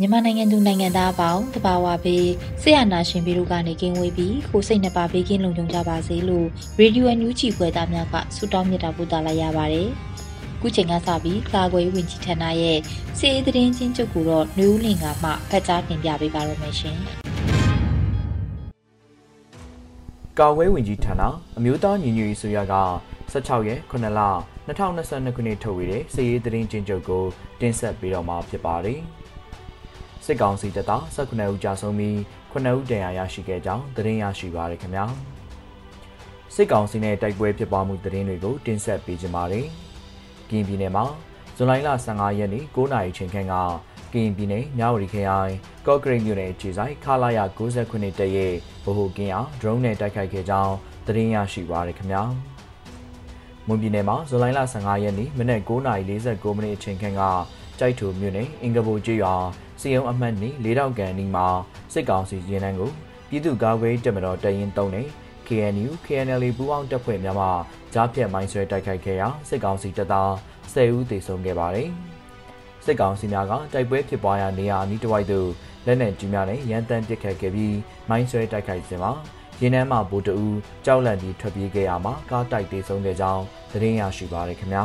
မြန်မာနိုင်ငံသူနိုင်ငံသားအပေါင်းတဘာဝဘေးဆရာနာရှင်ပြီးတို့ကနေကင်းဝေးပြီးကိုစိတ်နှပါဘေးကင်းလုံခြုံကြပါစေလို့ရေဒီယိုအန်ယူဂျီဖွယ်သားများကဆုတောင်းမြတ်တာပို့သလာရပါတယ်။ခုချိန်ကစပြီးကာကွယ်ဝင်ကြီးဌာနရဲ့စီအေးသတင်းချင်းချုပ်ကိုတော့နှွေဦးလင်ကမှဖတ်ကြားတင်ပြပေးပါရမရှင်။ကာဝဲဝင်ကြီးဌာနအမျိုးသားညီညွတ်ရေးဆိုရက16ရက်9လ 2022ခုနှစ်ထုတ်ဝေတဲ့စစ်ရေးသတင်းချင်းချုပ်ကိုတင်ဆက်ပေးတော့မှာဖြစ်ပါတယ်။စစ်ကောင်စီတပ်သား19ဦးကြာဆုံးပြီး9ဦးဒဏ်ရာရရှိခဲ့ကြောင်းသတင်းရရှိပါရခင်ဗျာ။စစ်ကောင်စီနဲ့တိုက်ပွဲဖြစ်ပွားမှုသတင်းတွေကိုတင်ဆက်ပေးကြပါမယ်။ကင်းပြည်နယ်မှာဇွန်လ15ရက်နေ့9နာရီချိန်ခန့်ကကရင်ပြည်နယ်မြဝတီခရိုင်ကော့ကရိတ်မြို့နယ်ခြေဆိုင်ခလာရ69တက်ရဲ့ဗဟိုကင်းအား drone နဲ့တိုက်ခိုက်ခဲ့ကြောင်းသတင်းရရှိပါရခင်ဗျာ မွန်ပြည်နယ်မှာဇူလိုင်လ15ရက်နေ့မနက်9:49မိနစ်အချိန်ခန့်ကကြိုက်ထူမြို့နယ်အင်္ဂဘိုကျေးရွာစီယုံအမှတ်နေ၄တောင်ကန်နီမှာစစ်ကောင်စီရင်းနှန်းကိုပြည်သူ့ကာကွယ်တပ်မတော်တရင်တုံးနဲ့ KNU KNL ပူးပေါင်းတပ်ဖွဲ့များမှကြားဖြတ်မိုင်းဆွဲတိုက်ခိုက်ခဲ့ရာစစ်ကောင်စီတပ်သား10ဦးသေဆုံးခဲ့ပါတယ်။စစ်ကောင်စီများကတိုက်ပွဲဖြစ်ပွားရာနေရာအနီးတစ်ဝိုက်သို့လက်နက်ကြီးများနဲ့ရန်တမ်းပစ်ခတ်ခဲ့ပြီးမိုင်းဆွဲတိုက်ခိုက်ခြင်းမှာ ရင်းနှမ်းမှဗိုလ်တအူးကြောက်လန့်ပြီးထွက်ပြေးခဲ့ရမှာကားတိုက်တေဆုံးခဲ့ကြောင်းသတင်းရရှိပါရခင်ဗျာ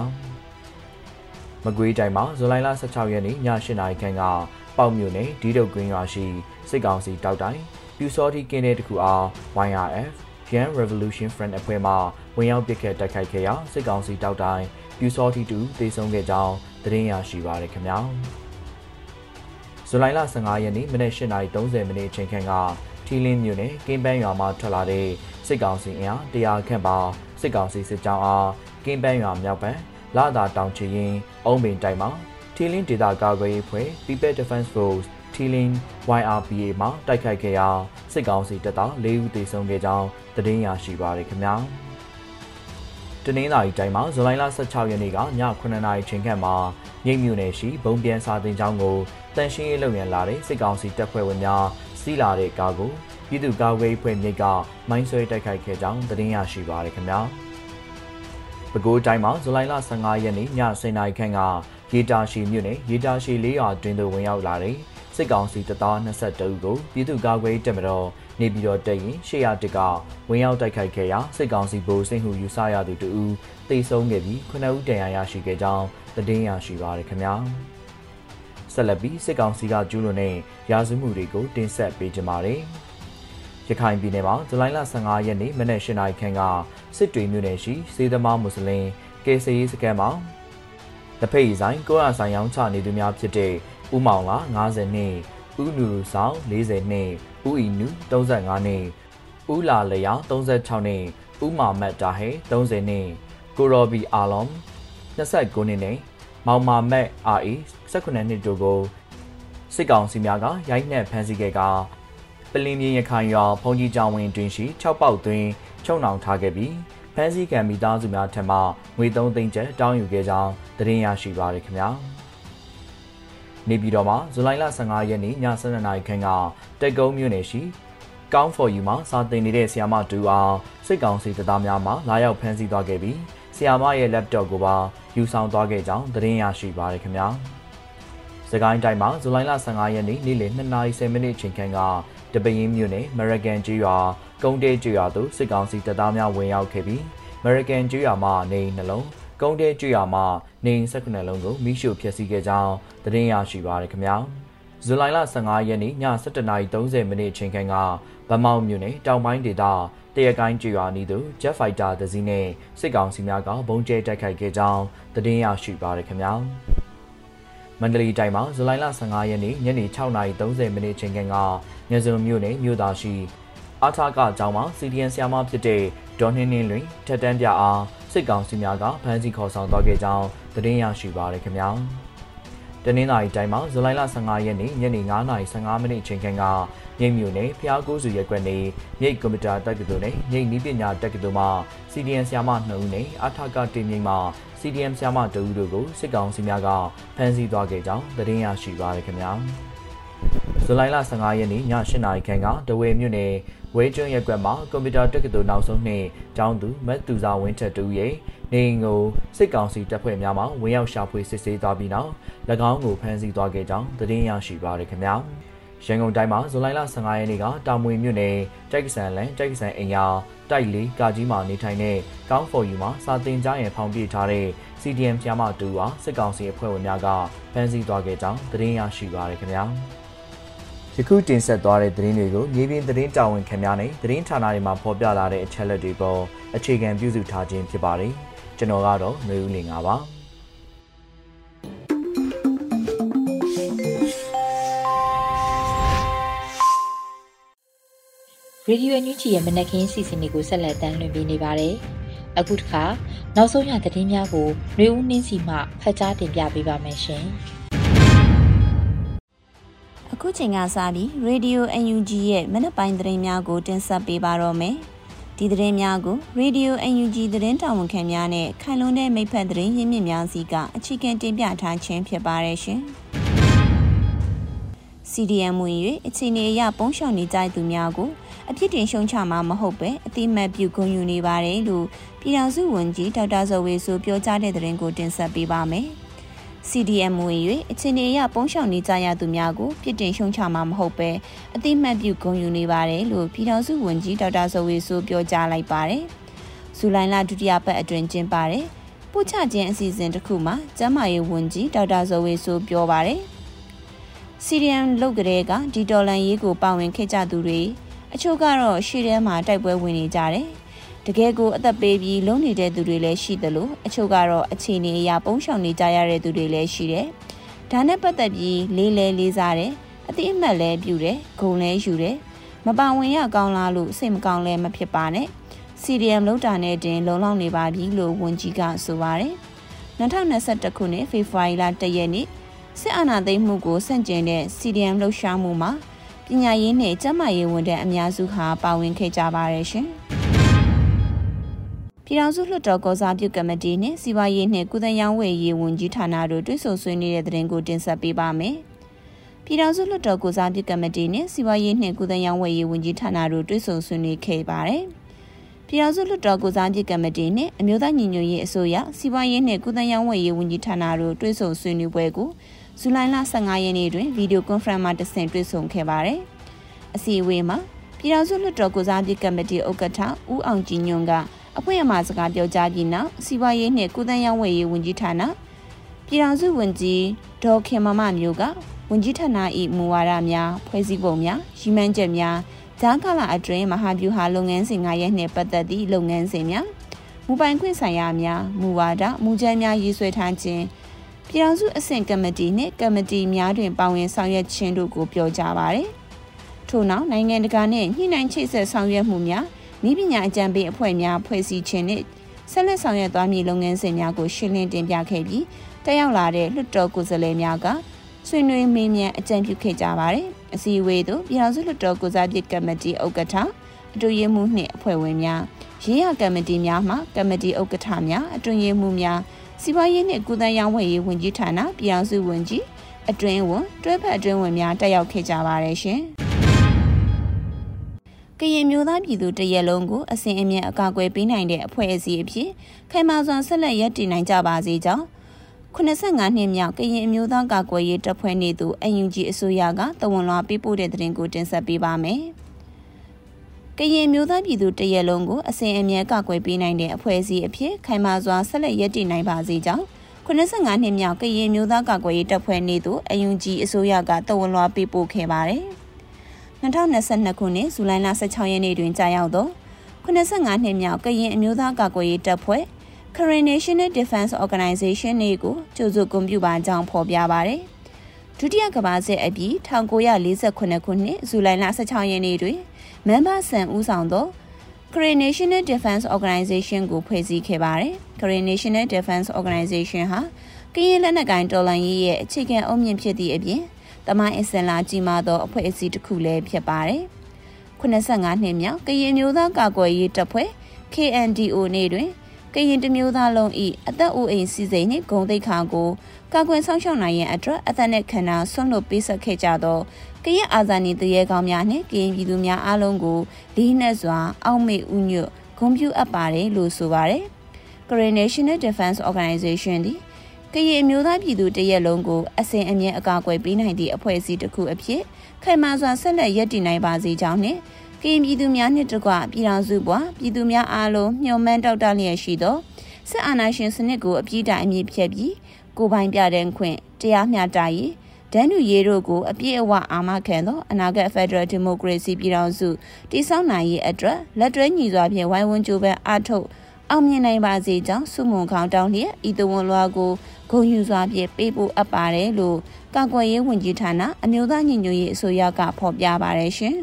မကွေးတိုင်းမှာဇူလိုင်လ16ရက်နေ့ည8:00နာရီခန့်ကပေါက်မြို့နယ်ဒီတုတ်ကွင်းရွာရှိစစ်ကောင်စီတောက်တိုင်ပြူစောတိကင်းတဲ့တခုအား YRF Yan Revolution Front အဖွဲ့မှဝင်ရောက်ပစ်ခတ်တိုက်ခိုက်ခဲ့ရာစစ်ကောင်စီတောက်တိုင်ပြူစောတိတူတေဆုံးခဲ့ကြောင်းသတင်းရရှိပါရခင်ဗျာဇူလိုင်လ15ရက်နေ့မနက်8:30မိနစ်အချိန်ခန့်က ထီလင်းမြို့နယ်ကင်းပန်းရွာမှထွက်လာတဲ့စစ်ကောင်စီအင်အားတရားခန့်ပါစစ်ကောင်စီစစ်ကြောင်းအားကင်းပန်းရွာမြောက်ဘက်လာသာတောင်ချီရင်အုံးပင်တိုင်မှာထီလင်းဒေသကာကွယ်ရေးဖွဲ့ People Defense Force ထီလင်း YRPA မှာတိုက်ခိုက်ခဲ့ရာစစ်ကောင်စီတပ်သား၄ဦးသေဆုံးခဲ့ကြောင်းသတင်းရရှိပါရခင်ဗျာ။တနင်္လာရီတိုင်းမှာဇူလိုင်လ16ရက်နေ့ကည9:00နာရီချိန်ခန့်မှာမြိတ်မြို့နယ်ရှိဘုံပြန်စာတင်ကျောင်းကို တန်ရှင်းရေးလုပ်ရန်လာတဲ့စစ်ကောင်စီတပ်ဖွဲ့ဝင်များစီးလာတဲ့ကားကိုပြည်သူ့ကာကွယ်ရေးဖွဲ့မြိတ်ကမိုင်းဆွဲတိုက်ခိုက်ခဲ့ကြောင်းသတင်းရရှိပါရခင်ဗျာ။ပဲခူးတိုင်းမှာဇူလိုင်လ15ရက်နေ့ည10:00နာရီခန့်ကရေတာရှိမြို့နယ်ရေတာရှိလေးရွာတွင်သို့ဝင်ရောက်လာတဲ့စစ်ကောင်စီတပ်သား22ဦးကိုပြည်သူ့ကာကွယ်ရေးတပ်မတော်နေပြည်တော်တပ်ရင်ရှေ့ရတစ်ကဝင်ရောက်တိုက်ခိုက်ခဲ့ရာစစ်ကောင်စီဗိုလ်စိတ်ဟုယူဆရသူတူတေဆုံးခဲ့ပြီးခုနှစ်ဦးဒဏ်ရာရရှိခဲ့ကြောင်းသတင်းရရှိပါရခင်ဗျာ ဆက်လက်ပြီးစစ်ကောင်စီကကျူးလွန်တဲ့ရာဇဝမှုတွေကိုတင်ဆက်ပေးကြပါမယ်ရခိုင်ပြည်နယ်မှာဇူလိုင်လ15ရက်နေ့မနက်၈နာရီခန့်ကစစ်တွေမြို့နယ်ရှိစေသမားမွတ်စလင်ကေစီစကန်မှာတဖိတ်ဆိုင်ကိုရဆိုင်ရောင်းချနေသူများဖြစ်တဲ့ဦးမောင်လာ90နှစ်ဦးနူရူဆောင်40နှစ်ဦးဤနူ35နှစ်ဦးလာလျောင်36နှစ်ဦးမာမတ်တာဟဲ30နှစ်ကိုရော်ဘီအာလုံ29နှစ်နဲ့ မောင်မာမက်အာအီ18နှစ်တို့ကိုစစ်ကောင်စီများကရိုက်နှက်ဖမ်းဆီးခဲ့ကပလင်းမြင်းရခိုင်ရွာဖုန်ကြီးကျောင်းဝင်တွင်ရှိ6ပေါက်တွင်ချုံနှောင်ထားခဲ့ပြီးဖမ်းဆီးခံမိသားစုများထံမှငွေ3သိန်းကျပ်တောင်းယူခဲ့ကြောင်းသတင်းရရှိပါရခင်ဗျာ။နေပြည်တော်မှာဇူလိုင်လ15ရက်နေ့ည7:00နာရီခန့်ကတက်ကုန်းမြို့နယ်ရှိ Count for You မှာစာသင်နေတဲ့ဆီယာမတူအောင်စစ်ကောင်စီတပ်သားများမှလာရောက်ဖမ်းဆီးသွားခဲ့ပြီး ဆီယာမရဲ့ laptop ကိုပါယူဆောင်သွားခဲ့ကြောင်းသတင်းရရှိပါရခင်ဗျာ။စကိုင်းတိုင်းမှာဇူလိုင်လ15ရက်နေ့နေ့လယ်2:30မိနစ်ချိန်ခန့်ကတပင်းမြို့နယ် American ကျွော်ကုန်းတဲကျွော်သို့စစ်ကောင်စီတပ်သားများဝင်ရောက်ခဲ့ပြီး American ကျွော်မှနေနှလုံးကုန်းတဲကျွော်မှာနေ19လုံးကိုမိရှို့ဖျက်ဆီးခဲ့ကြောင်းသတင်းရရှိပါရခင်ဗျာဇူလိုင်လ15ရက်နေ့ည7:30မိနစ်အချိန်ခန့်ကဗမောက်မြို့နယ်တောင်ပိုင်းဒေသ တရကိုင်းကျွော်နီးသို့ Jet Fighter တစ်စီးနဲ့စစ်ကောင်စီများကဘုံကျဲတိုက်ခိုက်ခဲ့ကြောင်းသတင်းရရှိပါရခင်ဗျာမန္တလေးတိုင်းမှာဇူလိုင်လ15ရက်နေ့ညနေ6:30မိနစ်ချိန်ကညဇုံမြို့နယ်မြို့သားရှိအားထားကအကြောင်းမှာ CDN ဆရာမဖြစ်တဲ့ဒေါ်နှင်းနှင်းလွင်ထက်တန်းပြအားစစ်ကောင်စီများကဖမ်းဆီးခေါ်ဆောင်သွားခဲ့ကြောင်းသတင်းရရှိပါရခင်ဗျာ တနင်္လာရီတိုင်းမှာဇူလိုင်လ15ရက်နေ့ညနေ9:15မိနစ်အချိန်ခန့်ကမြိတ်မြို့နယ်ဖျားကိုးစုရက်ကွက်နေမြိတ်ကွန်ပျူတာတက္ကသိုလ်နဲ့မြိတ်နည်းပညာတက္ကသိုလ်မှ CDN ဆရာမ2ဦးနဲ့အထာကတင်မြိတ်မှ CDM ဆရာမ2ဦးတို့ကိုစစ်ကောင်စီများကဖမ်းဆီးသွားခဲ့ကြောင်းသတင်းရရှိပါရခင်ဗျာဇူလိုင်လ15ရက်နေ့ည8:00နာရီခန့်ကတဝေမြို့နယ်ဝဲကျွန်းရက်ကွက်မှာကွန်ပျူတာတက္ကသိုလ်နောက်ဆုံးနှစ်ကျောင်းသူမတ်သူစာဝင်းထက်တူရဲ့ နေအိမ်ကိုစစ်ကောင်စီတပ်ဖွဲ့များမှဝင်ရောက်ရှာဖွေစစ်ဆေးသွားပြီးနောက်၎င်းကိုဖမ်းဆီးသွားခဲ့ကြောင်းသတင်းရရှိပါရခင်ဗျာရန်ကုန်တိုင်းမှာဇူလိုင်လ15ရက်နေ့ကတာမွေမြို့နယ်တိုက်ဆန်လန်တိုက်ဆန်အိမ်ယာတိုက်လေးကာကြီးမှာနေထိုင်တဲ့ကောင်းဖော်ယူမှာစာတင်ကြားရင်ဖောင်ပြထားတဲ့ CDM ကျားမတူဟာစစ်ကောင်စီအဖွဲ့ဝင်များကဖမ်းဆီးသွားခဲ့ကြောင်းသတင်းရရှိပါရခင်ဗျာယခုတင်ဆက်သွားတဲ့သတင်းတွေကိုမြေပြင်သတင်းတာဝန်ခံများနဲ့သတင်းဌာနတွေမှာဖော်ပြလာတဲ့အချက်အလက်တွေပေါ်အခြေခံပြုစုထားခြင်းဖြစ်ပါတယ် ကျွန်တော်ကတော့ຫນွေဦးလင်ငါပါရေဒီယိုညွှန်ချီရဲ့မနက်ခင်းစီစဉ်တွေကိုဆက်လက်တင်ပြနေပါတယ်။အခုတစ်ခါနောက်ဆုံးရသတင်းများကိုရေဦးနှင်းစီမှဖတ်ကြားတင်ပြပေးပါမယ်ရှင်။အခုချိန်ကစပြီးရေဒီယို UNG ရဲ့မနက်ပိုင်းသတင်းများကိုတင်ဆက်ပေးပါတော့မယ်။ ဒီသတင်းများကို Radio UNG သတင်းတာဝန်ခံများနဲ့ခိုင်လုံတဲ့မိဖက်သတင်းရင်းမြစ်များစီကအချီကံတင်ပြထားခြင်းဖြစ်ပါတယ်ရှင်။ CDM ဝင်၍အခြေအနေအရပုံရှောင်နေကြသူများကိုအပြစ်တင်ရှုံချမှာမဟုတ်ပဲအတိမတ်ပြုဂုဏ်ယူနေပါတယ်လို့ပြည်ထောင်စုဝန်ကြီးဒေါက်တာဇော်ဝေဆိုပြောကြားတဲ့သတင်းကိုတင်ဆက်ပေးပါမယ်။ CDM ဝင်၍အခြေအနေအရပုံရှောင်နေကြရသူများကိုပြစ်တင်ရှုံချမှာမဟုတ်ပဲအတိမတ်ပြုဂုဏ်ယူနေပါတယ်လို့ပြည်ထောင်စုဝန်ကြီးဒေါက်တာဇော်ဝေဆိုပြောကြားလိုက်ပါတယ်။ဇူလိုင်လဒုတိယပတ်အတွင်းကျင်းပတဲ့ပို့ချခြင်းအစီအစဉ်တစ်ခုမှာကျန်းမာရေးဝန်ကြီးဒေါက်တာဇော်ဝေဆိုပြောပါတယ်။ CDM လုတ်ကလေးကဒီတော်လန်ရေးကိုပါဝင်ခဲ့ကြသူတွေအချို့ကတော့ရှေ့ထဲမှာတိုက်ပွဲဝင်နေကြတယ်။ တကယ်ကိုအသက်ပေးပြီးလုံနေတဲ့သူတွေလည်းရှိတယ်လို့အချို့ကတော့အခြေအနေအရပုံရှောင်နေကြရတဲ့သူတွေလည်းရှိတယ်။ဒါနဲ့ပတ်သက်ပြီးလေးလဲလေးစားတယ်။အတိအမှတ်လည်းပြုတယ်။ဂုံလည်းယူတယ်။မပါဝင်ရကောင်းလားလို့စိတ်မကောင်းလည်းမဖြစ်ပါနဲ့။ CDM လုတ်တာနဲ့တင်လုံလောက်နေပါပြီလို့ဝန်ကြီးကဆိုပါတယ်။2021ခုနှစ်ဖေဖော်ဝါရီလ1ရက်နေ့စစ်အာဏာသိမ်းမှုကိုဆန့်ကျင်တဲ့ CDM လှုပ်ရှားမှုမှာပညာရေးနဲ့ကျန်းမာရေးဝန်ထမ်းအများစုဟာပါဝင်ခဲ့ကြပါတယ်ရှင်။ ပြည်ထောင်စုလွှတ်တော်ကောစားပြုကမတီနဲ့စီးပွားရေးနဲ့ကုသရေးဝယ်ရေးဝန်ကြီးဌာနတို့တွဲဆုံဆွေးနွေးတဲ့သတင်းကိုတင်ဆက်ပေးပါမယ်။ပြည်ထောင်စုလွှတ်တော်ကောစားပြုကမတီနဲ့စီးပွားရေးနဲ့ကုသရေးဝယ်ရေးဝန်ကြီးဌာနတို့တွဲဆုံဆွေးနွေးခဲ့ပါတယ်။ပြည်ထောင်စုလွှတ်တော်ကိုစားပြုကမတီနဲ့အမျိုးသားညီညွတ်ရေးအစိုးရစီးပွားရေးနဲ့ကုသရေးဝယ်ရေးဝန်ကြီးဌာနတို့တွဲဆုံဆွေးနွေးပွဲကိုဇူလိုင်လ15ရက်နေ့တွင်ဗီဒီယိုကွန်ဖရင့်မှာတဆင့်တွေ့ဆုံခဲ့ပါတယ်။အစည်းအဝေးမှာပြည်ထောင်စုလွှတ်တော်ကိုစားပြုကမတီဥက္ကဋ္ဌဦးအောင်ကြည်ညွန့်က အဖွဲ့အမှာစကားပြောကြားပြီးနောက်စီးပွားရေးနှင့်ကုသရေးဝယ်ရေးဝန်ကြီးဌာနပြည်ထောင်စုဝန်ကြီးဒေါ်ခင်မမမျိုးကဝန်ကြီးဌာန၏မူဝါဒများဖွဲ့စည်းပုံများရည်မှန်းချက်များဂျာကာလာအတွင်းမဟာဗျူဟာလုပ်ငန်းစဉ်9ရက်နှင့်ပတ်သက်သည့်လုပ်ငန်းစဉ်များမူပိုင်ခွင့်ဆိုင်ရာများမူဝါဒမူကြမ်းများရေးဆွဲထားခြင်းပြည်ထောင်စုအဆင့်ကမတီနှင့်ကမတီများတွင်ပါဝင်ဆောင်ရွက်ခြင်းတို့ကိုပြောကြားပါရယ်ထို့နောက်နိုင်ငံတကာနှင့်ညှိနှိုင်းချိတ်ဆက်ဆောင်ရွက်မှုများ ဤပညာအကြံပေးအဖွဲ့များဖွဲ့စည်းခြင်းနှင့်ဆက်လက်ဆောင်ရွက်သွားမည့်လုပ်ငန်းစဉ်များကိုရှင်းလင်းတင်ပြခဲ့ပြီးတက်ရောက်လာတဲ့လွှတ်တော်ကိုယ်စားလှယ်များကဆွေးနွေးမေးမြန်းအကြံပြုခဲ့ကြပါတယ်အစည်းအဝေးသို့ပြည်ထောင်စုလွှတ်တော်ကိုစားပြုကမတီဥက္ကဋ္ဌအတူရေးမှုနှင့်အဖွဲ့ဝင်များရေးရကမတီများမှကမတီဥက္ကဋ္ဌများအတွင်ရေးမှုများစီးပွားရေးနှင့်ကုသရေးဝယ်ရေးဝန်ကြီးဌာနပြည်အောင်စုဝန်ကြီးအတွင်းဝန်တွဲဖက်အတွင်းဝန်များတက်ရောက်ခဲ့ကြပါတယ်ရှင်။ ကရင်မျိုးသားပြည်သူတရက်လုံးကိုအစဉ်အမြဲအကာအကွယ်ပေးနိုင်တဲ့အဖွဲ့အစည်းအဖြစ်ခိုင်မာစွာဆက်လက်ရည်တည်နိုင်ကြပါစေကြောင်း85နှစ်မြောက်ကရင်အမျိုးသားကာကွယ်ရေးတပ်ဖွဲ့နေသူ UNG အစိုးရကတဝန်လွှာပေးပို့တဲ့သတင်းကိုတင်ဆက်ပေးပါမယ်။ကရင်မျိုးသားပြည်သူတရက်လုံးကိုအစဉ်အမြဲကာကွယ်ပေးနိုင်တဲ့အဖွဲ့အစည်းအဖြစ်ခိုင်မာစွာဆက်လက်ရည်တည်နိုင်ပါစေကြောင်း85နှစ်မြောက်ကရင်မျိုးသားကာကွယ်ရေးတပ်ဖွဲ့နေသူအယုံကြီးအစိုးရကတဝန်လွှာပေးပို့ခဲ့ပါတယ်။ 2022ခုနှစ်ဇူလိုင်လ16ရက်နေ့တွင်ကြာရောက်သော85နှစ်မြောက်ကရင်အမျိုးသားကာကွယ်ရေးတပ်ဖွဲ့ Karen National Defense Organization နေကိုကြိုဆိုဂုဏ်ပြုပါကြောင်းဖော်ပြပါတယ်။ဒုတိယကမ္ဘာစစ်အပြီး1948ခုနှစ်ဇူလိုင်လ16ရက်နေ့တွင်မန်ဘာဆန်ဦးဆောင်သော Korean National Defense Organization ကိုဖွဲ့စည်းခဲ့ပါတယ်။ Korean National Defense Organization ဟာကရင်လက်နက်ကိုင်တော်လှန်ရေးရဲ့အခြေခံအုတ်မြင့်ဖြစ်သည့်အပြင် တမိုင်းအစင်လာကြီးမားသောအဖွဲ့အစည်းတစ်ခုလည်းဖြစ်ပါတယ်။85နှစ်မြောက်ကရင်မျိုးသားကာကွယ်ရေးတပ်ဖွဲ့ KNDO နေ့တွင်ကရင်တမျိုးသားလုံး၏အသက်အိုးအိမ်စီစဉ်နှင့်ဂုံတိတ်ခါကိုကာကွယ်ဆောင်ရှောက်နိုင်ရန်အတွက်အသက်နဲ့ခန္ဓာဆွန့်လွတ်ပေးဆက်ခဲ့ကြသောကရင်အာဇာနည်တရေကောင်းများနှင့်ကရင်ပြည်သူများအားလုံးကိုလေးနက်စွာအောက်မေ့ဥညွတ်ဂုဏ်ပြုအပ်ပါတယ်လို့ဆိုပါတယ်။ Korean National Defense Organization သည် ကရင်မျိုးသားပြည်သူတရက်လုံးကိုအစဉ်အမြဲအကာအကွယ်ပေးနိုင်သည့်အဖွဲ့အစည်းတစ်ခုအဖြစ်ခိုင်မာစွာဆက်လက်ရည်တည်နိုင်ပါစေကြောင်းနှင့်ကရင်ပြည်သူများနှင့်တကွပြည်ထောင်စုပွားပြည်သူများအားလုံးမျှော်မှန်းတောက်တလျက်ရှိသောစစ်အာဏာရှင်စနစ်ကိုအပြည့်တိုင်အမြင့်ဖြတ်ပြီးကိုပိုင်ပြတဲ့ခွင့်တရားမျှတရေးဒန်းနူရေးတို့ကိုအပြည့်အဝအာမခံသောအနာဂတ်ဖက်ဒရယ်ဒီမိုကရေစီပြည်ထောင်စုတည်ဆောက်နိုင်ရေးအတွက်လက်တွဲညီစွာဖြင့်ဝိုင်းဝန်းကြိုးပမ်းအားထုတ်အောင်မြင်နိုင်ပါစေကြောင်းဆုမွန်ခေါင်းတောင်းလျက်ဤတဝန်လွားကို ဂုဏ်ယူစွာဖြင့်ပေးပို့အပ်ပါတယ်လို့ကာကွယ်ရေးဝန်ကြီးဌာနအမျိုးသားညီညွတ်ရေးအစိုးရကဖော်ပြပါတယ်ရှင်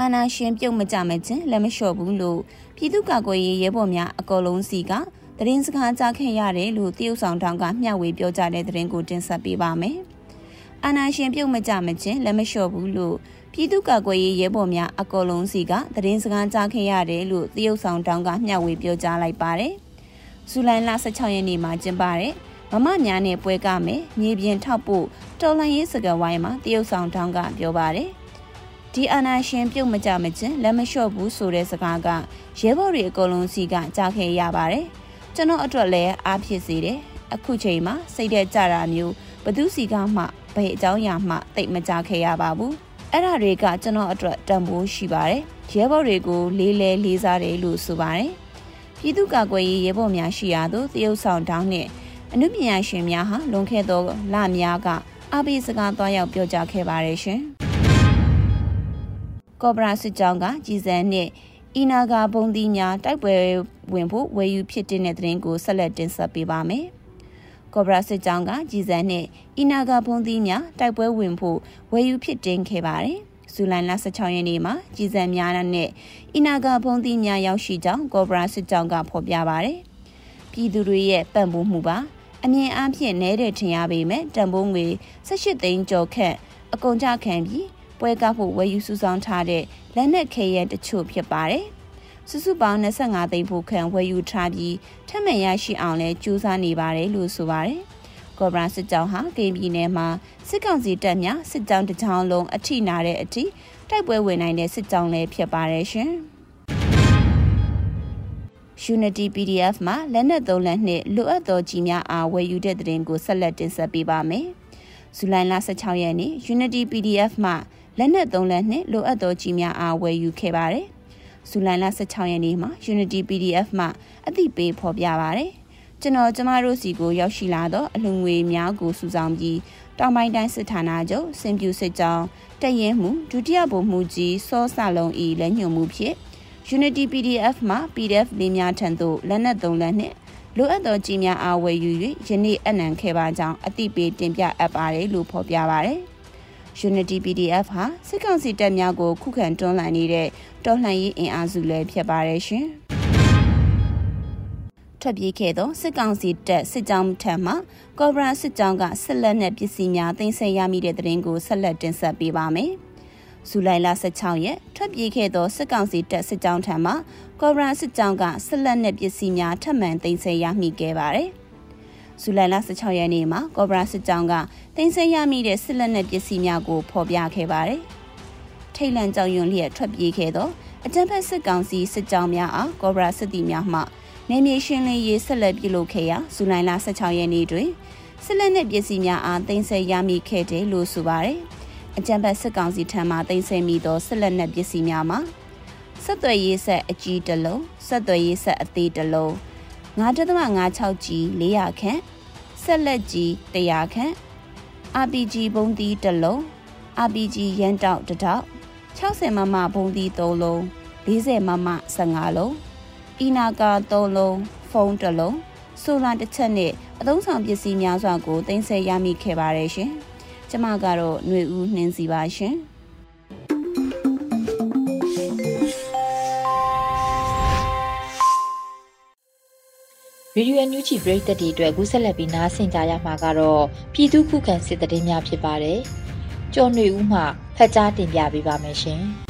အာနာရှင်ပြုတ်မကြမချင်းလက်မလျှော့ဘူးလို့ပြည်သူ့ကာကွယ်ရေးရဲဘော်များအကောလုံးစီကသတင်းစကားကြားခဲ့ရတယ်လို့တရုတ်ဆောင်တောင်ကမျှဝေပြောကြားတဲ့သတင်းကိုတင်ဆက်ပေးပါမယ်။အာနာရှင်ပြုတ်မကြမချင်းလက်မလျှော့ဘူးလို့ပြည်သူ့ကာကွယ်ရေးရဲဘော်များအကောလုံးစီကသတင်းစကားကြားခဲ့ရတယ်လို့တရုတ်ဆောင်တောင်ကမျှဝေပြောကြားလိုက်ပါတယ်။ ဇူလိုင်လ16ရက်နေ့မှာကျင်းပတဲ့မမများနဲ့ပွဲကမယ်မြေပြင်ထောက်ဖို့တော်လန်ရေးစကားဝိုင်းမှာတရုတ်ဆောင်တောင်ကပြောပါတယ်။ဒီအာနာရှင်ပြုတ်မကြမချင်းလက်မလျှော့ဘူးဆိုတဲ့စကားကရဲဘော်တွေအကုန်လုံးစီကကြားခဲ့ရပါတယ်။ကျွန်တော်အတွက်လည်းအားဖြစ်စေတယ်အခုချိန်မှာစိတ်တဲ့ကြတာမျိုးဘသူစီကမှဘယ်အကြောင်းအရာမှတိတ်မကြခဲ့ရပါဘူးအဲ့ဒါတွေကကျွန်တော်အတွက်တန်ဖိုးရှိပါတယ်ရဲဘော်တွေကိုလေးလဲလေးစားတယ်လို့ဆိုပါတယ် ပြည်သူ့ကာကွယ်ရေးရဲဘော်များရှိရာသို့တရုတ်ဆောင်တောင်းနဲ့အနုပညာရှင်များဟာလွန်ခဲ့သောလများကအပိစကားသွားရောက်ပြောကြားခဲ့ပါတယ်ရှင်ကော့ဘရာစစ်ကြောင်းကကြည်စံနဲ့အီနာဂါဘုံသီးများတိုက်ပွဲဝင်ဖို့ဝယ်ယူဖြစ်တဲ့တဲ့ကိုဆက်လက်တင်ဆက်ပေးပါမယ်။ကော့ဘရာစစ်ကြောင်းကကြည်စံနဲ့အီနာဂါဘုံသီးများတိုက်ပွဲဝင်ဖို့ဝယ်ယူဖြစ်တင်ခဲ့ပါတယ်။ ဇူလိုင်လ16ရက်နေ့မှာကြည်စံများနဲ့အီနာဂါဘုံသီးများရောက်ရှိကြောင်းကော့ဘရာစစ်ကြောင်းကဖော်ပြပါတယ်။ပြည်သူတွေရဲ့ပံ့ပိုးမှုပါအမြင်အားဖြင့်နဲတဲ့ထင်ရပေမဲ့တန်ဖိုးငွေ18သိန်းကျော်ခန့်အကုန်ကြခံပြီးပွဲကားဖို့ဝယ်ယူစုဆောင်းထားတဲ့လက်နက်ခဲယံတချို့ဖြစ်ပါတယ်။စုစုပေါင်း25သိန်းဖို့ခံဝယ်ယူထားပြီးထပ်မံရရှိအောင်လဲကြိုးစားနေပါတယ်လို့ဆိုပါတယ်။ ကော်ဘရာစစ်ကြောင်းဟာဂိမ်းပြည်နယ်မှာစစ်ကောင်စီတပ်များစစ်ကြောင်းတစ်ကြောင်းလုံးအထိနာတဲ့အထိတိုက်ပွဲဝင်နိုင်တဲ့စစ်ကြောင်းလည်းဖြစ်ပါတယ်ရှင်။ Unity PDF မှာလက်နက်သုံးလက်နှင့်လိုအပ်သောကြီးများအားဝယ်ယူတဲ့တဲ့ရင်ကိုဆက်လက်တင်ဆက်ပေးပါမယ်။ဇူလိုင်လ16ရက်နေ့ Unity PDF မှာလက်နက်သုံးလက်နဲ့လိုအပ်သောကြီးများအားဝယ်ယူခဲ့ပါတယ်။ဇူလိုင်လ16ရက်နေ့မှာ Unity PDF မှအသိပေးဖော်ပြပါတယ်။ ကျွန်တော်ကျမတို့စီကိုရောက်ရှိလာသောအလှငွေများကိုစုဆောင်ပြီးတောင်ပိုင်းတိုင်းစစ်ဌာနချုပ်စင်ပြူစစ်ကြောင်းတရင်မှုဒုတိယဗိုလ်မှူးကြီးစောစလုံးဤလက်ညှို့မှုဖြင့် Unity PDF မှ PDF လေးများထံသို့လက်နက်သုံးလက်နှင့်လိုအပ်သောကြီးများအားဝယ်ယူ၍ယနေ့အနံခဲ့ပါကြောင်းအသိပေးတင်ပြအပ်ပါတယ်လို့ဖော်ပြပါတယ်။ Unity PDF ဟာစစ်ကောင်စီတပ်များကိုခုခံတွန်းလှန်နေတဲ့တော်လှန်ရေးအင်အားစုလည်းဖြစ်ပါတယ်ရှင်။ ထွက်ပြေးခဲ့သောစစ်ကောင်စီတပ်စစ်ကြောင်းထံမှကော်ဘရာစစ်ကြောင်းကဆက်လက်နဲ့ပစ္စည်းများတင်ဆက်ရမိတဲ့တဲ့ရင်ကိုဆက်လက်တင်ဆက်ပေးပါမယ်။ဇူလိုင်လ16ရက်ထွက်ပြေးခဲ့သောစစ်ကောင်စီတပ်စစ်ကြောင်းထံမှကော်ဘရာစစ်ကြောင်းကဆက်လက်နဲ့ပစ္စည်းများထပ်မံတင်ဆက်ရမိခဲ့ပါတယ်။ဇူလိုင်လ16ရက်နေ့မှာကော့ဘရာစစ်ကြောင်းကတင်ဆက်ရမိတဲ့စစ်လက်နက်ပစ္စည်းများကိုဖော်ပြခဲ့ပါတယ်။ထိတ်လန့်ကြောက်ရွံ့လျက်ထွက်ပြေးခဲ့သောအကြမ်းဖက်စစ်ကောင်စီစစ်ကြောင်းများအားကော့ဘရာစစ်တီများမှ နေမြေရှင်းလင်းရေးဆက်လက်ပြုလုပ်ခဲ့ရာဇူလိုင်လ16ရက်နေ့တွင်စစ်လက်နက်ပစ္စည်းများအားတင်ဆက်ရမိခဲ့တယ်လို့ဆိုပါတယ်။အကြံဖတ်စစ်ကောင်စီထံမှတင်ဆက်မိသောဆက်လက်နက်ပစ္စည်းများမှာဆက်သွယ်ရေးဆက်အကြီးတစ်လုံးဆက်သွယ်ရေးဆက်အသေးတစ်လုံး9.56ကြီး400ခန့်ဆက်လက်ကြီး100ခန့် RPG ဘုံသီးတစ်လုံး RPG ရန်တောက်တစ်တောက်60မမဘုံသီး3လုံး40မမ15လုံး အီနာကာ3လုံးဖုန်းတစ်လုံးဆိုလာတစ်ချက်နဲ့အသုံးဆောင်ပစ္စည်းများစွာကိုတင်ဆက်ရမိခဲ့ပါတယ်ရှင်။ကျမကတော့ຫນွေဦးနှင်းစီပါရှင်။ရေဒီယိုအန်ယူဂျီပရိသတ်တွေအတွက်အခုဆက်လက်ပြီးနားဆင်ကြရမှာကတော့ပြည်သူခုခံစစ်တရင်များဖြစ်ပါတယ်။ကျော်နေဦးမှဖက်ကြားတင်ပြပေးပါမယ်ရှင်။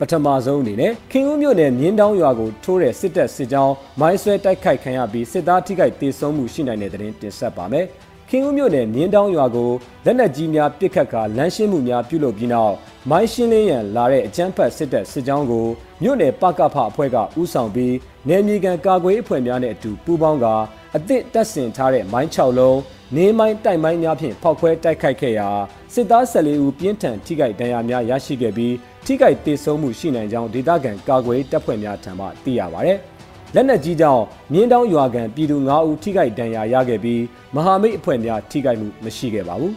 ပထမဆုံးအနေနဲ့ခင်ဦးမြို့နယ်မြင်းတောင်းရွာကိုထိုးတဲ့စစ်တပ်စစ်ကြောင်းမိုင်းဆွဲတိုက်ခိုက်ခံရပြီးစစ်သားထိခိုက်ဒေဆုံးမှုရှိနိုင်တဲ့တဲ့တင်ဆက်ပါမယ်။ခင်ဦးမြို့နယ်မြင်းတောင်းရွာကိုလက်နက်ကြီးများပစ်ခတ်ကာလမ်းရှင်းမှုများပြုလုပ်ပြီးနောက်မိုင်းရှင်းလင်းရန်လာတဲ့အကြမ်းဖက်စစ်တပ်စစ်ကြောင်းကိုမြို့နယ်ပကဖအဖွဲ့ကဦးဆောင်ပြီးနယ်မြေကန်ကာကွယ်အဖွဲ့များနဲ့အတူပူးပေါင်းကာအသစ်တပ်ဆင်ထားတဲ့မိုင်း6လုံး နေမိုင်းတိုက်မိုင်းများဖြင့်ဖောက်ခွဲတိုက်ခိုက်ခဲ့ရာစစ်သား14ဦးပြင်းထန်ထိခိုက်ဒဏ်ရာများရရှိခဲ့ပြီးထိခိုက်ဒေဆုံးမှုရှိနိုင်ကြောင်းဒေသခံကာကွယ်တပ်ဖွဲ့များထံမှသိရပါဗျ။လက်နက်ကြီးကြောင့်မြင်းတောင်းရွာကန်ပြည်သူ9ဦးထိခိုက်ဒဏ်ရာရခဲ့ပြီးမဟာမိတ်အဖွဲ့များထိခိုက်မှုမရှိခဲ့ပါဘူး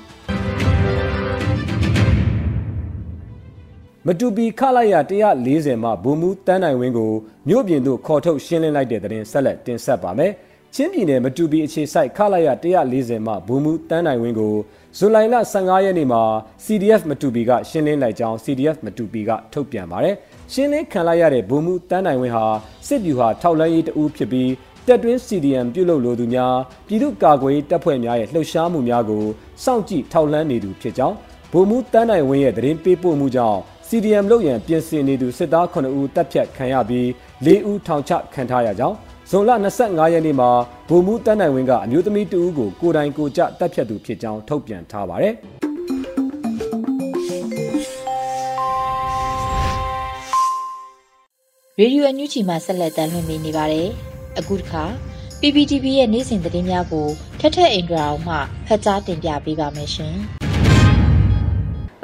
မတူပီခလိုက်ရ140မှဘူမူတန်းနိုင်ဝင်းကိုမြို့ပြင်သို့ခေါ်ထုတ်ရှင်းလင်းလိုက်တဲ့တဲ့ဆက်လက်တင်ဆက်ပါမယ်။ ချင်းပြည်နယ်မတူပီအခြေစိုက်ခလိုက်ရ140မှဘူမူတန်းနိုင်ဝင်းကိုဇူလိုင်လ15ရက်နေ့မှာ CDF မတူပီကရှင်းလင်းလိုက်ကြောင်း CDF မတူပီကထုတ်ပြန်ပါတယ်။ရှင်းလင်းခံလိုက်ရတဲ့ဗိုလ်မှူးတန်းနိုင်ဝင်းဟာစစ်ဗျူဟာထောက်လန်းရေးတအူးဖြစ်ပြီးတက်တွင်း CDM ပြုလုပ်လိုသူများပြည်သူ့ကာကွယ်တပ်ဖွဲ့များရဲ့လှုပ်ရှားမှုများကိုစောင့်ကြည့်ထောက်လန်းနေသူဖြစ်ကြောင်းဗိုလ်မှူးတန်းနိုင်ဝင်းရဲ့သတင်းပေးပို့မှုကြောင့် CDM လုပ်ရန်ပြင်ဆင်နေသူစစ်သား9ဦးတပ်ဖြတ်ခံရပြီး4ဦးထောင်ချခံထားရကြောင်း ဇွန်လ25ရက်နေ့မှာဗိုလ်မှူးတန်းနိုင်ဝင်းကအမျိုးသမီးတဦးကိုကိုယ်တိုင်ကိုကြတပ်ဖြတ်သူဖြစ်ကြောင်းထုတ်ပြန်ထားပါတယ်။ရေဒီယိုအန်ယူဂျီမှာဆက်လက်တမ်းလွှင့်နေပါတယ်။အခုတစ်ခါ PPTV ရဲ့နေ့စဉ်သတင်းများကိုထက်ထက်အင်ဒရာအောင်မှဖတ်ကြားတင်ပြပေးပါမယ်ရှင်။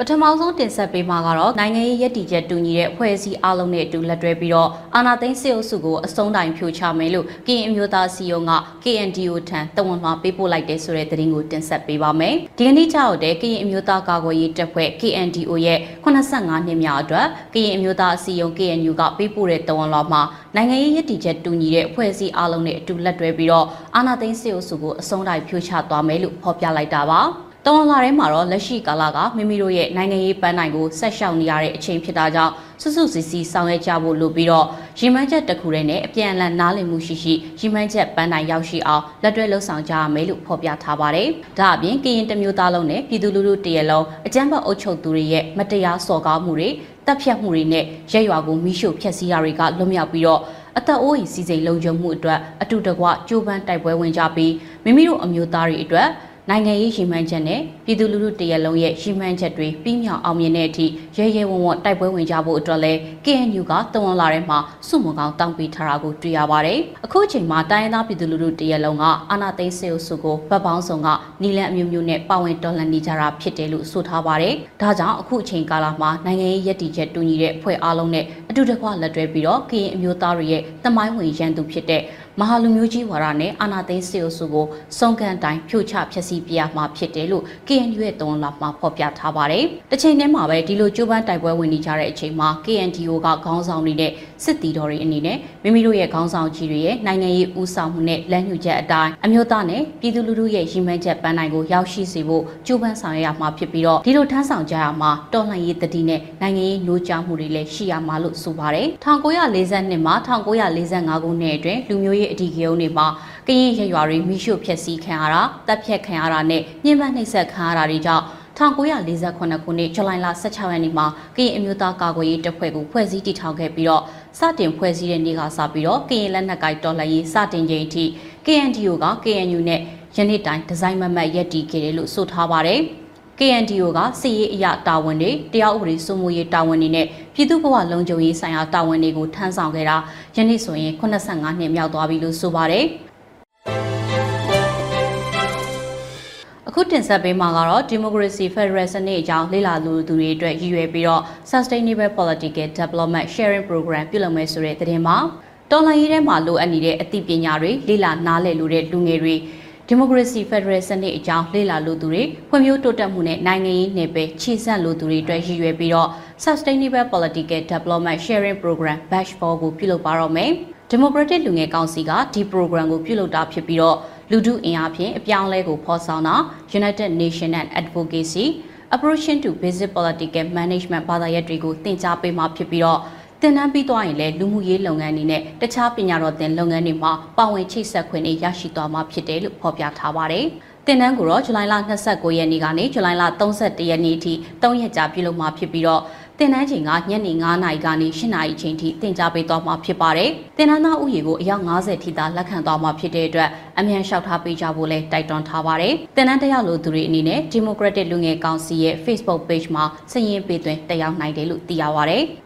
ပထမဆုံးတင်ဆက်ပေးမှာကတော့နိုင်ငံရေးရည်တည်ချက်တူညီတဲ့ဖွဲ့စည်းအလုံးနဲ့အတူလက်တွဲပြီးတော့အာဏာသိမ်းစစ်အုပ်စုကိုအစုံတိုင်ဖြိုချမယ်လို့ကရင်အမျိုးသားစီယုံက KNDO ထံတဝန်မှာပေးပို့လိုက်တဲ့ဆိုတဲ့သတင်းကိုတင်ဆက်ပေးပါမယ်။ဒီကနေ့ကြောက်တဲ့ကရင်အမျိုးသားကာကွယ်ရေးတပ်ဖွဲ့ KNDO ရဲ့85နှစ်မြောက်အတွက်ကရင်အမျိုးသားစီယုံ KNU ကပေးပို့တဲ့တဝန်လွှာမှာနိုင်ငံရေးရည်တည်ချက်တူညီတဲ့ဖွဲ့စည်းအလုံးနဲ့အတူလက်တွဲပြီးတော့အာဏာသိမ်းစစ်အုပ်စုကိုအစုံတိုင်ဖြိုချသွားမယ်လို့ဖော်ပြလိုက်တာပါ။ တဝန်လာထဲမှာတော့လက်ရှိကာလကမိမိတို့ရဲ့နိုင်ငံရေးပန်းနိုင်ကိုဆက်ရှောင်နေရတဲ့အချိန်ဖြစ်တာကြောင့်စွစွစီစီဆောင်ရွက်ကြဖို့လိုပြီးတော့ရီမန်းချက်တစ်ခုတည်းနဲ့အပြန်အလှန်နားလည်မှုရှိရှိရီမန်းချက်ပန်းနိုင်ရောက်ရှိအောင်လက်တွဲလှုပ်ဆောင်ကြရမယ်လို့ဖော်ပြထားပါတယ်။ဒါအပြင်ကရင်တမျိုးသားလုံးနဲ့ပြည်သူလူထုတရလုံးအကြမ်းဖက်အုပ်ချုပ်သူတွေရဲ့မတရားစော်ကားမှုတွေတပ်ဖြတ်မှုတွေနဲ့ရဲရွာကိုမိရှုဖျက်ဆီးတာတွေကလွတ်မြောက်ပြီးတော့အသက်အိုးအိမ်စီစိန်လုံခြုံမှုအတွက်အတူတကွကြိုးပမ်းတိုက်ပွဲဝင်ကြပြီးမိမိတို့အမျိုးသားတွေအတွက် နိုင်ငံရေးရည်မှန်းချက်နဲ့ပြည်သူလူထုတရက်လုံးရဲ့ရည်မှန်းချက်တွေပြီးမြောက်အောင်မြင်တဲ့အထိရဲရဲဝံ့ဝံ့တိုက်ပွဲဝင်ကြဖို့အတွက်လဲ KNU ကတဝန်လာထဲမှာစုမုံကောင်းတောင်းပေးထားတာကိုတွေ့ရပါတယ်။အခုအချိန်မှာတိုင်းရင်းသားပြည်သူလူထုတရက်လုံးကအာဏာသိမ်းစစ်အုပ်စုကိုဗတ်ပေါင်းဆောင်ကနီလန်အမျိုးမျိုးနဲ့ပါဝင်တော်လှန်နေကြတာဖြစ်တယ်လို့ဆိုထားပါတယ်။ဒါကြောင့်အခုအချိန်ကာလမှာနိုင်ငံရေးရည်တည်ချက်တူညီတဲ့ဖွဲ့အားလုံးနဲ့အတူတကွလက်တွဲပြီးတော့ KN အမျိုးသားတွေရဲ့တမိုင်းဝင်ရန်သူဖြစ်တဲ့ မဟာလူမျိုးကြီးဝါဒနဲ့အာဏာသိမ်းစစ်အုပ်စုကိုစုံကန်တိုင်းဖြိုချဖျက်ဆီးပြရမှာဖြစ်တယ်လို့ KNU ရဲ့တုံးလာမှာဖော်ပြထားပါတယ်။တစ်ချိန်တည်းမှာပဲဒီလိုကြိုးပမ်းတိုက်ပွဲဝင်နေကြတဲ့အချိန်မှာ KNDO ကခေါင်းဆောင်နေတဲ့စစ်တီတော်တွေအနေနဲ့မိမိတို့ရဲ့ခေါင်းဆောင်ကြီးတွေရဲ့နိုင်ငံရေးဦးဆောင်မှုနဲ့လမ်းညွှန်ချက်အတိုင်းအမျိုးသားနဲ့ပြည်သူလူထုရဲ့ရည်မှန်းချက်ပန်းနိုင်ကိုရောက်ရှိစေဖို့ကြိုးပမ်းဆောင်ရွက်ရမှာဖြစ်ပြီးတော့ဒီလိုထမ်းဆောင်ကြရမှာတော်လှန်ရေးတတိနဲ့နိုင်ငံရေးနှိုးကြားမှုတွေလည်းရှိရမှာလို့ဆိုပါတယ်။1942မှာ1945ခုနှစ်အတွင်းလူမျိုးရေးအဓိကရုဏ်းတွေမှာကရင်ရရွာတွေမိရှုဖျက်ဆီးခံရတာတပ်ဖြတ်ခံရတာနဲ့ညှဉ်းပန်းနှိပ်စက်ခံရတာတွေကြောင့်1948ခုနှစ်ဇူလိုင်လ16ရက်နေ့မှာကရင်အမျိုးသားကာကွယ်ရေးတပ်ဖွဲ့ကိုဖွဲ့စည်းတည်ထောင်ခဲ့ပြီးတော့စတင်ဖွဲ့စည်းတဲ့နေ့ကစပြီးတော့ကရင်လက်နက်ကိုက်တော်လှန်ရေးစတင်ချိန်အထိ KNDO က KNU နဲ့ယနေ့တိုင်ဒီဇိုင်းမမတ်ရက်တည်ခဲ့တယ်လို့ဆိုထားပါတယ်။ KNDO ကစစ်ရေးအရာတာဝန်တွေတရားဥပဒေစိုးမိုးရေးတာဝန်တွေနဲ့ပြည်သူ့ဘဝလုံခြုံရေးဆိုင်ရာတာဝန်တွေကိုထမ်းဆောင်ခဲ့တာယနေ့ဆိုရင်85နှစ်မြောက်သွားပြီလို့ဆိုပါတယ်။အအခုတင်ဆက်ပေးမှာကတော့ Democracy Federal စနစ်အကြောင်းလေ့လာလူသူတွေအတွက်ရည်ရွယ်ပြီးတော့ Sustainable Political Development Sharing Program ပြုလုပ်မယ်ဆိုတဲ့သတင်းမှာတော်လှန်ရေးထဲမှာလိုအပ်နေတဲ့အသိပညာတွေလေ့လာနားလည်လို့တဲ့လူငယ်တွေ ဒီမိုကရေစီဖက်ဒရယ်စနစ်အကြောင်းလေ့လာလို့သူတွေဖွံ့ဖြိုးတိုးတက်မှုနဲ့နိုင်ငံရေးနယ်ပယ်ခြေဆန့်လို့သူတွေအတွက်ရည်ရွယ်ပြီးတော့ Sustainable Political Development Sharing Program Batch 4ကိုပြုလုပ်ပါတော့မယ်။ Democratic လူငယ်ကောင်စီကဒီ program ကိုပြုလုပ်တာဖြစ်ပြီးတော့လူထုအင်အားဖြင့်အပြောင်းအလဲကိုဖော်ဆောင်တာ United Nations and Advocacy Approaching to Basic Political Management ဘာသာရပ်တွေကိုသင်ကြားပေးမှာဖြစ်ပြီးတော့ သင်တန်းပြီးသွားရင်လည်းလူမှုရေးလုပ်ငန်းတွေနဲ့တခြားပညာတော်သင်လုပ်ငန်းတွေမှာပါဝင်ချိတ်ဆက်ခွင့်တွေရရှိသွားမှာဖြစ်တယ်လို့ဖော်ပြထားပါတယ်။တင်နန်းကိုတော့ဇူလိုင်လ29ရက်နေ့ကနေဇူလိုင်လ31ရက်နေ့အထိ3ရက်ကြာပြုလုပ်မှာဖြစ်ပြီးတော့တင်နန်းချိန်ကညနေ9နာရီကနေ10နာရီချိန်ထိတင် जा ပေးသွားမှာဖြစ်ပါတယ်။တင်နန်းသားဥယေကိုအယောက်90ထိသာလက်ခံသွားမှာဖြစ်တဲ့အတွက်အမြန်လျှောက်ထားပေးကြဖို့လဲတိုက်တွန်းထားပါတယ်။တင်နန်းတရားလိုသူတွေအနေနဲ့ Democratic လူငယ်ကောင်စီရဲ့ Facebook Page မှာစာရင်းပေးသွင်းတက်ရောက်နိုင်တယ်လို့သိရပါတယ်။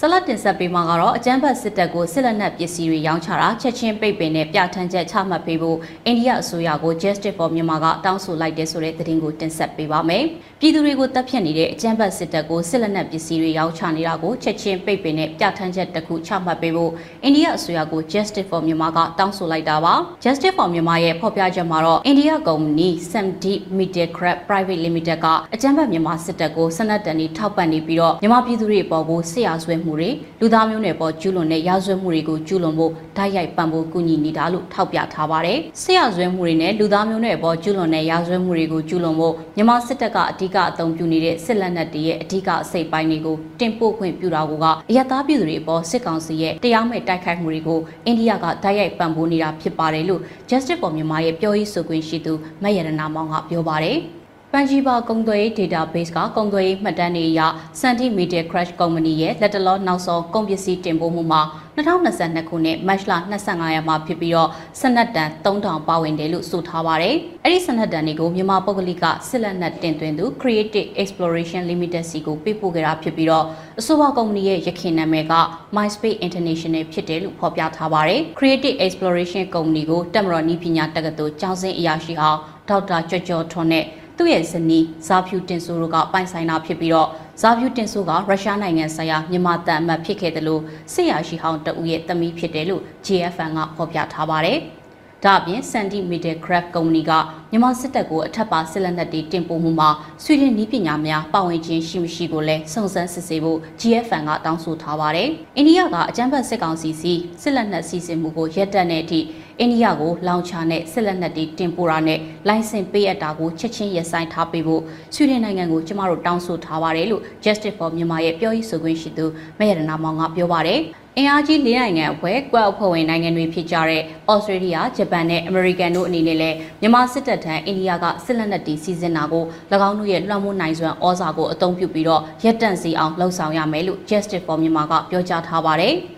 ဆလတ်တင်ဆက်ပေးမှာကတော့အကြမ်းဖက်စစ်တပ်ကိုစစ်လက်နက်ပစ္စည်းတွေရောင်းချတာချက်ချင်းပိတ်ပင်နဲ့ပြဋ္ဌာန်းချက်ချမှတ်ပေးဖို့အိန္ဒိယအစိုးရကို Justice for Myanmar ကတောင်းဆိုလိုက်တဲ့ဆိုတဲ့သတင်းကိုတင်ဆက်ပေးပါမယ်။ပြည်သူတွေကိုတပ်ဖြတ်နေတဲ့အကြမ်းဖက်စစ်တပ်ကိုစစ်လက်နက်ပစ္စည်းတွေရောင်းချနေတာကိုချက်ချင်းပိတ်ပင်နဲ့ပြဋ္ဌာန်းချက်တစ်ခုချမှတ်ပေးဖို့အိန္ဒိယအစိုးရကို Justice for Myanmar ကတောင်းဆိုလိုက်တာပါ။ Justice for Myanmar ရဲ့ဖော်ပြချက်မှာတော့အိန္ဒိယကုမ္ပဏီ Samdeep Media Craft Private Limited ကအကြမ်းဖက်မြန်မာစစ်တပ်ကိုစနက်တန်တွေထောက်ပံ့နေပြီးတော့မြန်မာပြည်သူတွေအပေါ်ကိုစစ်ရာဇဝဲမှုတွေလူသားမျိုးနွယ်ပေါ်ကျူးလွန်တဲ့ရာဇဝတ်မှုတွေကိုကျူးလွန်ဖို့ဓာတ်ရိုက်ပံ့ပိုးကူညီနေတာလို့ထောက်ပြထားပါတယ်။ဆရာဇဝဲမှုတွေနဲ့လူသားမျိုးနွယ်ပေါ်ကျူးလွန်တဲ့ရာဇဝတ်မှုတွေကိုကျူးလွန်ဖို့မြန်မာစစ်တပ်ကအဓိကအသုံးပြုနေတဲ့စစ်လက်နက်တွေရဲ့အဓိကအစိတ်ပိုင်းတွေကိုတင်ပို့ခွင့်ပြုတာကအယက်သားပြည်သူတွေအပေါ်စစ်ကောင်စီရဲ့တရားမဲ့တိုက်ခိုက်မှုတွေကိုအိန္ဒိယကဓာတ်ရိုက်ပံ့ပိုးနေတာဖြစ်ပါတယ်လို့ Justice for Myanmar ရဲ့ပြောရေးဆိုခွင့်ရှိသူမယရနာမောင်ကပြောပါတယ်။ ပန်ဂျီဘာကုံသွေး database ကကုံသွေးမှတ်တမ်းတွေအရ Santi Media Crash Company ရဲ့လက်တလောနောက်ဆုံးကုန်ပစ္စည်းတင်ပို့မှုမှာ2022ခုနှစ်မတ်လ25ရက်မှာဖြစ်ပြီးတော့စနက်တန်3000ပါဝင်တယ်လို့ဆိုထားပါတယ်။အဲ့ဒီစနက်တန်တွေကိုမြန်မာပုဂ္ဂလိကစစ်လက်နက်တင်သွင်းသူ Creative Exploration Limited စီကိုပေးပို့ခဲ့တာဖြစ်ပြီးတော့အဆိုပါကုမ္ပဏီရဲ့ရခိုင်နာမည်က MySpace International ဖြစ်တယ်လို့ဖော်ပြထားပါတယ်။ Creative Exploration ကုမ္ပဏီကိုတက်မတော်နီးပညာတက္ကသိုလ်ကျောင်းစင်းအရာရှိဟောင်းဒေါက်တာကျော်ကျော်ထွန်းနဲ့ သူ့ရဲ့ဇနီးဇာဖြူတင်ဆိုတို့ကပိုင်ဆိုင်တာဖြစ်ပြီးတော့ဇာဖြူတင်ဆိုကရုရှားနိုင်ငံဆိုင်ရာမြန်မာတန်အမတ်ဖြစ်ခဲ့တယ်လို့စစ်ရာရှိဟောင်းတဦးရဲ့သမီးဖြစ်တယ်လို့ JFN ကဖော်ပြထားပါတယ်။ဒါအပြင် Sandy Media Craft ကုမ္ပဏီကမြန်မာစစ်တပ်ကိုအထက်ပါစစ်လက်နက်တွေတင်ပို့မှုမှာဆွေဒင်နည်းပညာများပါဝင်ခြင်းရှိမရှိကိုလည်းစုံစမ်းစစ်ဆေးဖို့ GFN ကတောင်းဆိုထားပါတယ်။အိန္ဒိယကအကြမ်းဖက်စစ်ကောင်စီစီစစ်လက်နက်စီစဉ်မှုကိုရပ်တန့်တဲ့အထိ အိန္ဒိယကိုလောင်ချာနဲ့စစ်လက်နက်တွေတင်ပို့တာနဲ့လိုင်စင်ပေးအပ်တာကိုချက်ချင်းရပ်ဆိုင်းထားပေးဖို့ဆွေဒင်နိုင်ငံကိုကျမတို့တောင်းဆိုထားပါတယ်လို့ Justice for Myanmar ရဲ့ပြောရေးဆိုခွင့်ရှိသူမရတနာမောင်ကပြောပါတယ်အင်အားကြီး၄နိုင်ငံအဖွဲ့ကွက်အဖွဲ့ဝင်နိုင်ငံတွေဖြစ်ကြတဲ့ဩစတြေးလျဂျပန်နဲ့အမေရိကန်တို့အနေနဲ့လည်းမြန်မာစစ်တပ်ထံအိန္ဒိယကစစ်လက်နက်တီစီစဉ်တာကို၎င်းတို့ရဲ့လွှမ်းမိုးနိုင်စွမ်းဩဇာကိုအသုံးပြုပြီးတော့ရပ်တန့်စီအောင်လှုံ့ဆော်ရမယ်လို့ Justice for Myanmar ကပြောကြားထားပါတယ်။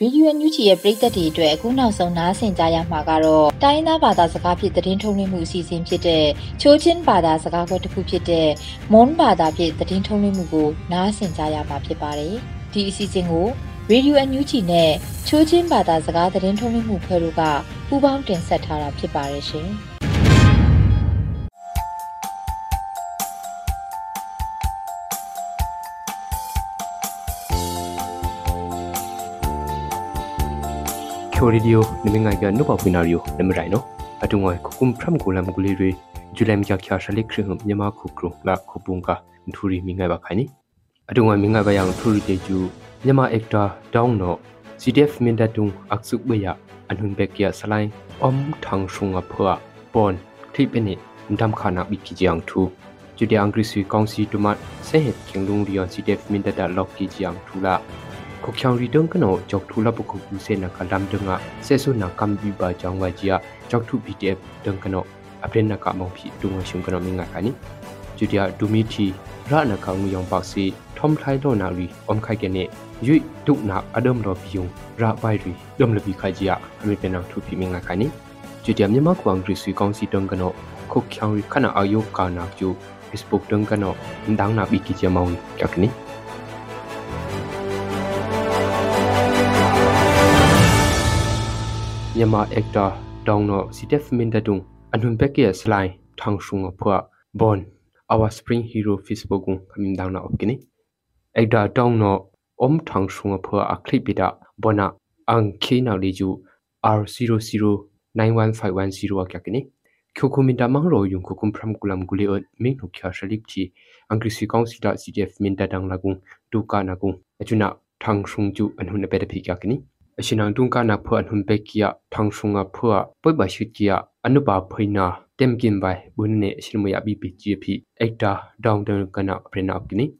ဗီဒီယိုညူချီရဲ့ပရိသတ်တွေအတွက်အခုနောက်ဆုံးနားဆင်ကြရမှာကတော့တိုင်းသားဘာသာစကားဖြင့်သတင်းထုတ်လွှင့်မှုအစီအစဉ်ဖြစ်တဲ့ချိုးချင်းဘာသာစကားခွဲတစ်ခုဖြစ်တဲ့မွန်ဘာသာဖြင့်သတင်းထုတ်လွှင့်မှုကိုနားဆင်ကြရမှာဖြစ်ပါတယ်။ဒီအစီအစဉ်ကိုရေဒီယိုအန်ယူချီနဲ့ချိုးချင်းဘာသာစကားသတင်းထုတ်လွှင့်မှုဖွဲ့တို့ကပူးပေါင်းတင်ဆက်ထားတာဖြစ်ပါတယ်ရှင်။ ချိုရီဒီယိုနမငိုင်ပြနုပပနာရီယိုနမရိုင်နောအတုငွေခုကုမ်ဖရမ်ကူလမ်ဂူလီရီဂျူလမ်ကြခါရှလိခရဟမြမခုကရုလာခုပုန်ကာထူရီမိငိုင်ပါခိုင်နီအတုငွေမိငိုင်ပါယံထူရီတေကျူမြမအက်တာဒေါင်းနော CDF မင်ဒတုံအခစုဘယအနွန်ဘက်ကရဆလိုင်းအုံထန်းရှုံအဖွာပွန်ထိပနိဒမ်ခါနာဘီကီဂျီယံထူကျူဒီအင်္ဂရိစီကောင်စီတူမတ်ဆေဟက်ကင်လုံရီယန် CDF မင်ဒတာလော့ကီဂျီယံထူလာ ko khyang ri dong kano jok thula bu ko bu se na kalam dunga se su na kam bi ba jang wa jia jok thu pdf dong kano apren na ka mong phi tu ngo shung kano minga kani judia dumi thi ra na ka ngu yong pak si thom thlai lo na ri om khai ke ne yui tu na adam ro bi yung ra bai ri dom le bi khai jia ami pe na thu phi minga kani judia myama kwang ri sui kong si dong kano ko khyang ri khana ayo ka na ju facebook dong kano ndang na bi ki jia mawi kyak ni မြန်မာအက်တာဒေါင်းနောစီတက်မင်တဒုံအနွန်ပက်ကီစလိုင်းထန်းရှုံဖွာဘွန် our spring hero facebook gung kamin dang na opkini ekda dong no om thang shunga phwa akhli pida bona ang khina leju r00915110 akyakini khokuminta mangro yung khokum phram kulam gule on ming no khya shalik chi angri si kong sida cdf minta dang lagung tu ka na gung achuna thang shung ju anhun pe da phi kyakini ashinang tung ka na phwa anhun pe kia thang shunga phwa poi ba shit kia anupa phoina temkin bai bunne shirmoya bi pi chi phi ekta down down kana prena apkini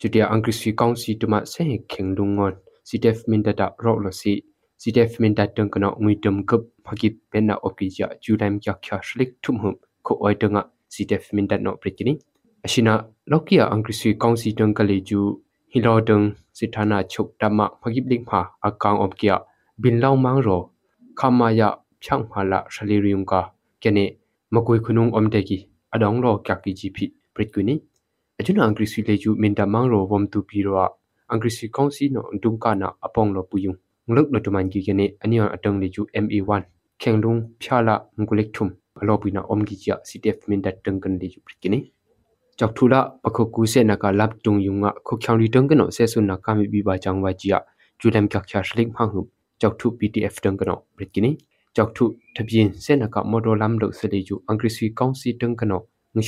chutia angri si kong si tuma se khenglungon cdf minta da ro lo si CDF min dat tung kana ngui tum kup phagip penna okija julaim kya kya shlik thum hum ko oi tunga CDF min dat no prikini ashina lokia angrisui kaunsi tung kale ju hilo tung sithana chok tama phagip ling pha akang om kya bin law mang ro khamaya phyang hala shalirium ka kene makoi khunung om te ki adong ro kya ki ji phi pritkuni ajuna angrisui le ju min da mang ro vom tu pi ro angrisui kaunsi no tung kana apong lo puyung ngluk lo tuman ki kene anion atong le chu ME1 khenglung phyala ngulek thum alopina omgi chia CTF min dat tengkan le chu prikini chok thula pakho ku se na ka lap tung yunga kho khyang ri teng kano se sun na ka mi bi ba chang wa chia julam kyak kya shlik phang hu chok thu PTF teng kano prikini chok thu thabin se na ka modo lam lo se le chu angri sui kaung si teng kano ngshung le na uri thom si abina omgi ji phi ani no prikini ajuna ke se khokum phram gulam guleri julem kya khya shling phak ngapung kana dune chok thula pakho ku se naka lam ka ze ba bai se sumbai athulo kya gung li ju chok thu pdf fa phung khu ne press up wai thu khai ji phi ngami tang kan li ju prit ku ni chok thula pakho ku se naka lam akniya bo si se sun ba na vaya akhin ro long chum phi chok thu btf tang kana thu ang shuna op khai ya ani na li ju prit ki ni ချိုခုဆဲကိုရာကပ်အံဘုံရီဖွာบุนเนี่ยขณะว่า จะไม่ป้องลบยาดูมีทีงกันเอารับว่าอย่างงวยรีเลจูอเมมทอมไลดอนะกินี่อาจุนะดูมีทีรีเลจูยุยนะอามันลอปีงงใช้นักอาภูริจุมพิด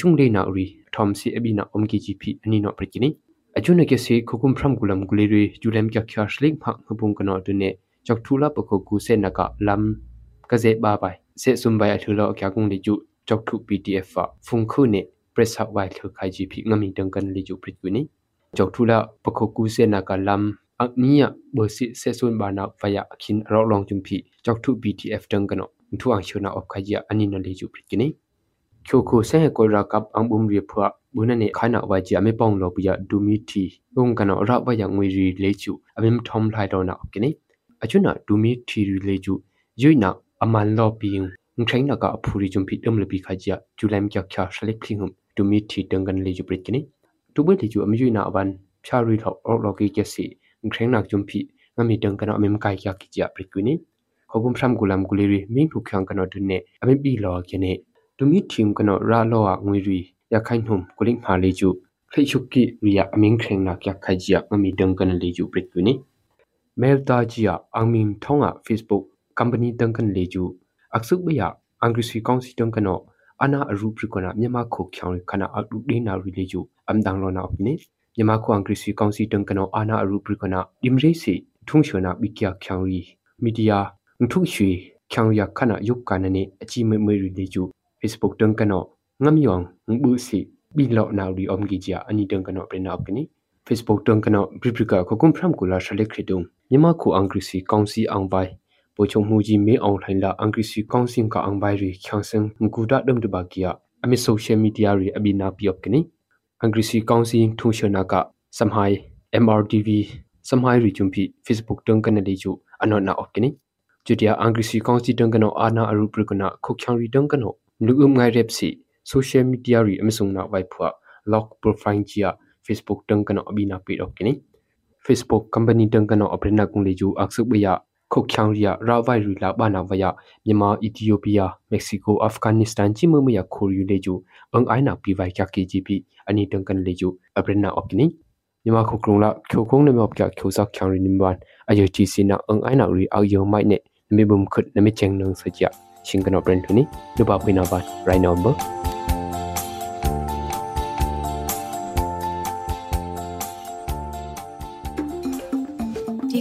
อมลบีขจาจุเลมจักชาชลิกพิงหุมดูมีทีดังกันเลจูปริกินี่ดูเบลจูอมยุยนะวันชารีทอกออกลอกีเกสีงใช้นักจุมพิงามีดังกันอเมมก press out wai thu khai ji phi ngami dang kan li ju prit ku ni chau thu la pakho ku se na ka lam aknia bo si se sun ba na phaya khin ro long chum phi chau thu btf dang kan thu ang chuna op khai ya ani na li ju prit ki ni kyo ko se ko ra kap ang bum ri phwa bu na ne khana wa ji ame pong lo bu ya du mi thi ong kan ra wa ya ngui ri le chu ame thom lai do na op ki ni achuna du mi thi ri le chu yoi na aman lo pi ငထိုင်းနကအဖူရီဂျုံဖိတမ်လပိခါကြဂျူလမ်ကျခါရှလိခိငုံ to meet thi tang kan le ju prit kini tu bu le ju am ju na awan phya ri thok ok lo ki ke si ngkhreng nak jum phi ngami tang kan amem kai kya ki ja prit kini khobum phram gulam guleri ming thu khyang kan du ne ame bi lo kene to meet thim kan ra lo a ngui ri ya khain hum kuling pha le ju khai chuk ki ri ya aming khreng nak kya khai ja ngami tang kan le ju prit kini mail ta ji ya angmin thonga facebook company tang kan le ju aksuk ba ya angri si kong si tang kan no ana aru prikona myama kho khyang khana atu de na ri le ju amdang lo na opne myama kho ang krisi council tang kana ana aru prikona imre se thung shona bikya khyang ri media ngthu shwe khyang ya khana yuk kana ne achi me me ri le ju facebook tang kana ngam yong ngbu se bi lo na ri om gi ja ani tang kana pre na opne facebook tang kana pripika ko kum phram kula shale khridung myama kho ang krisi council ang bai po chong mu ji me ong thain la angri si kaunsi ka ang bai ri khyang seng ngu da dum de ba kia ami social media ri abi na pi op kini angri si kaunsi thu shona ka samhai mrtv samhai ri chumpi facebook teng kana li chu anot na op kini chutia angri si kaunsi teng kano ana aru prikana khokhyang ri teng kano lu um ngai rep si social media ri amsung na vai phwa lock profile chia facebook tang kana abina pe dok kini facebook company tang kana oprena kung le ju aksu bya khok khyang ria ra vai ri la bana vaya myama ethiopia mexico afghanistan chi mu ya khor yu le ju ang aina pi vai kya ke ji pi ani tang kan le ju oprena okini myama khok krung la khyo khong ne mop kya khyo sak khyang ri nimban ayo ti sina ang aina ri aw yo mai ne nami bum khut nami cheng nang sa ja shingano brand thuni nuba pina ba right now number ကနေ့ကတော့